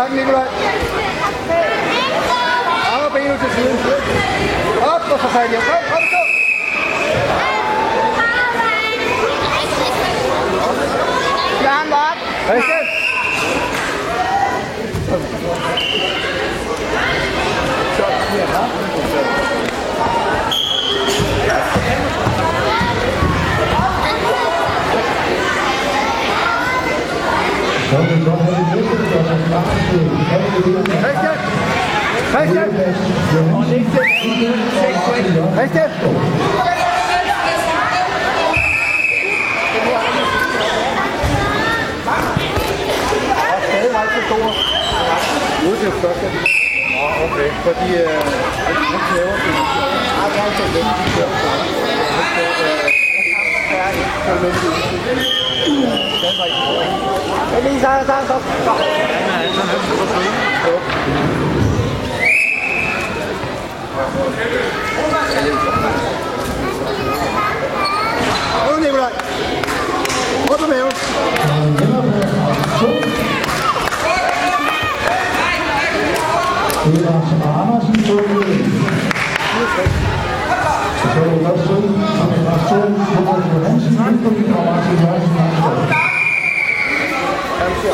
عم يقولوا آه بينوا تسليم اطلع ثانية طيب اركب يا عم Christian! Christian! Det jo første. Nå, okay. Fordi øh, nu knæver det. Jeg har også løn, de kører på. Jeg kan være ikke så løn, de kører på. Den var ikke det. ra ra så, så. Nu, Nikolaj. Rundt på maven. Det Så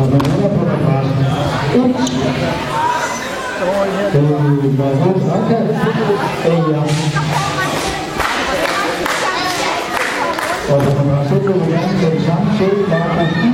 er der nummer på adressen 1. Det var vores opkald. Ja. Og på adressen 1 vil vi gerne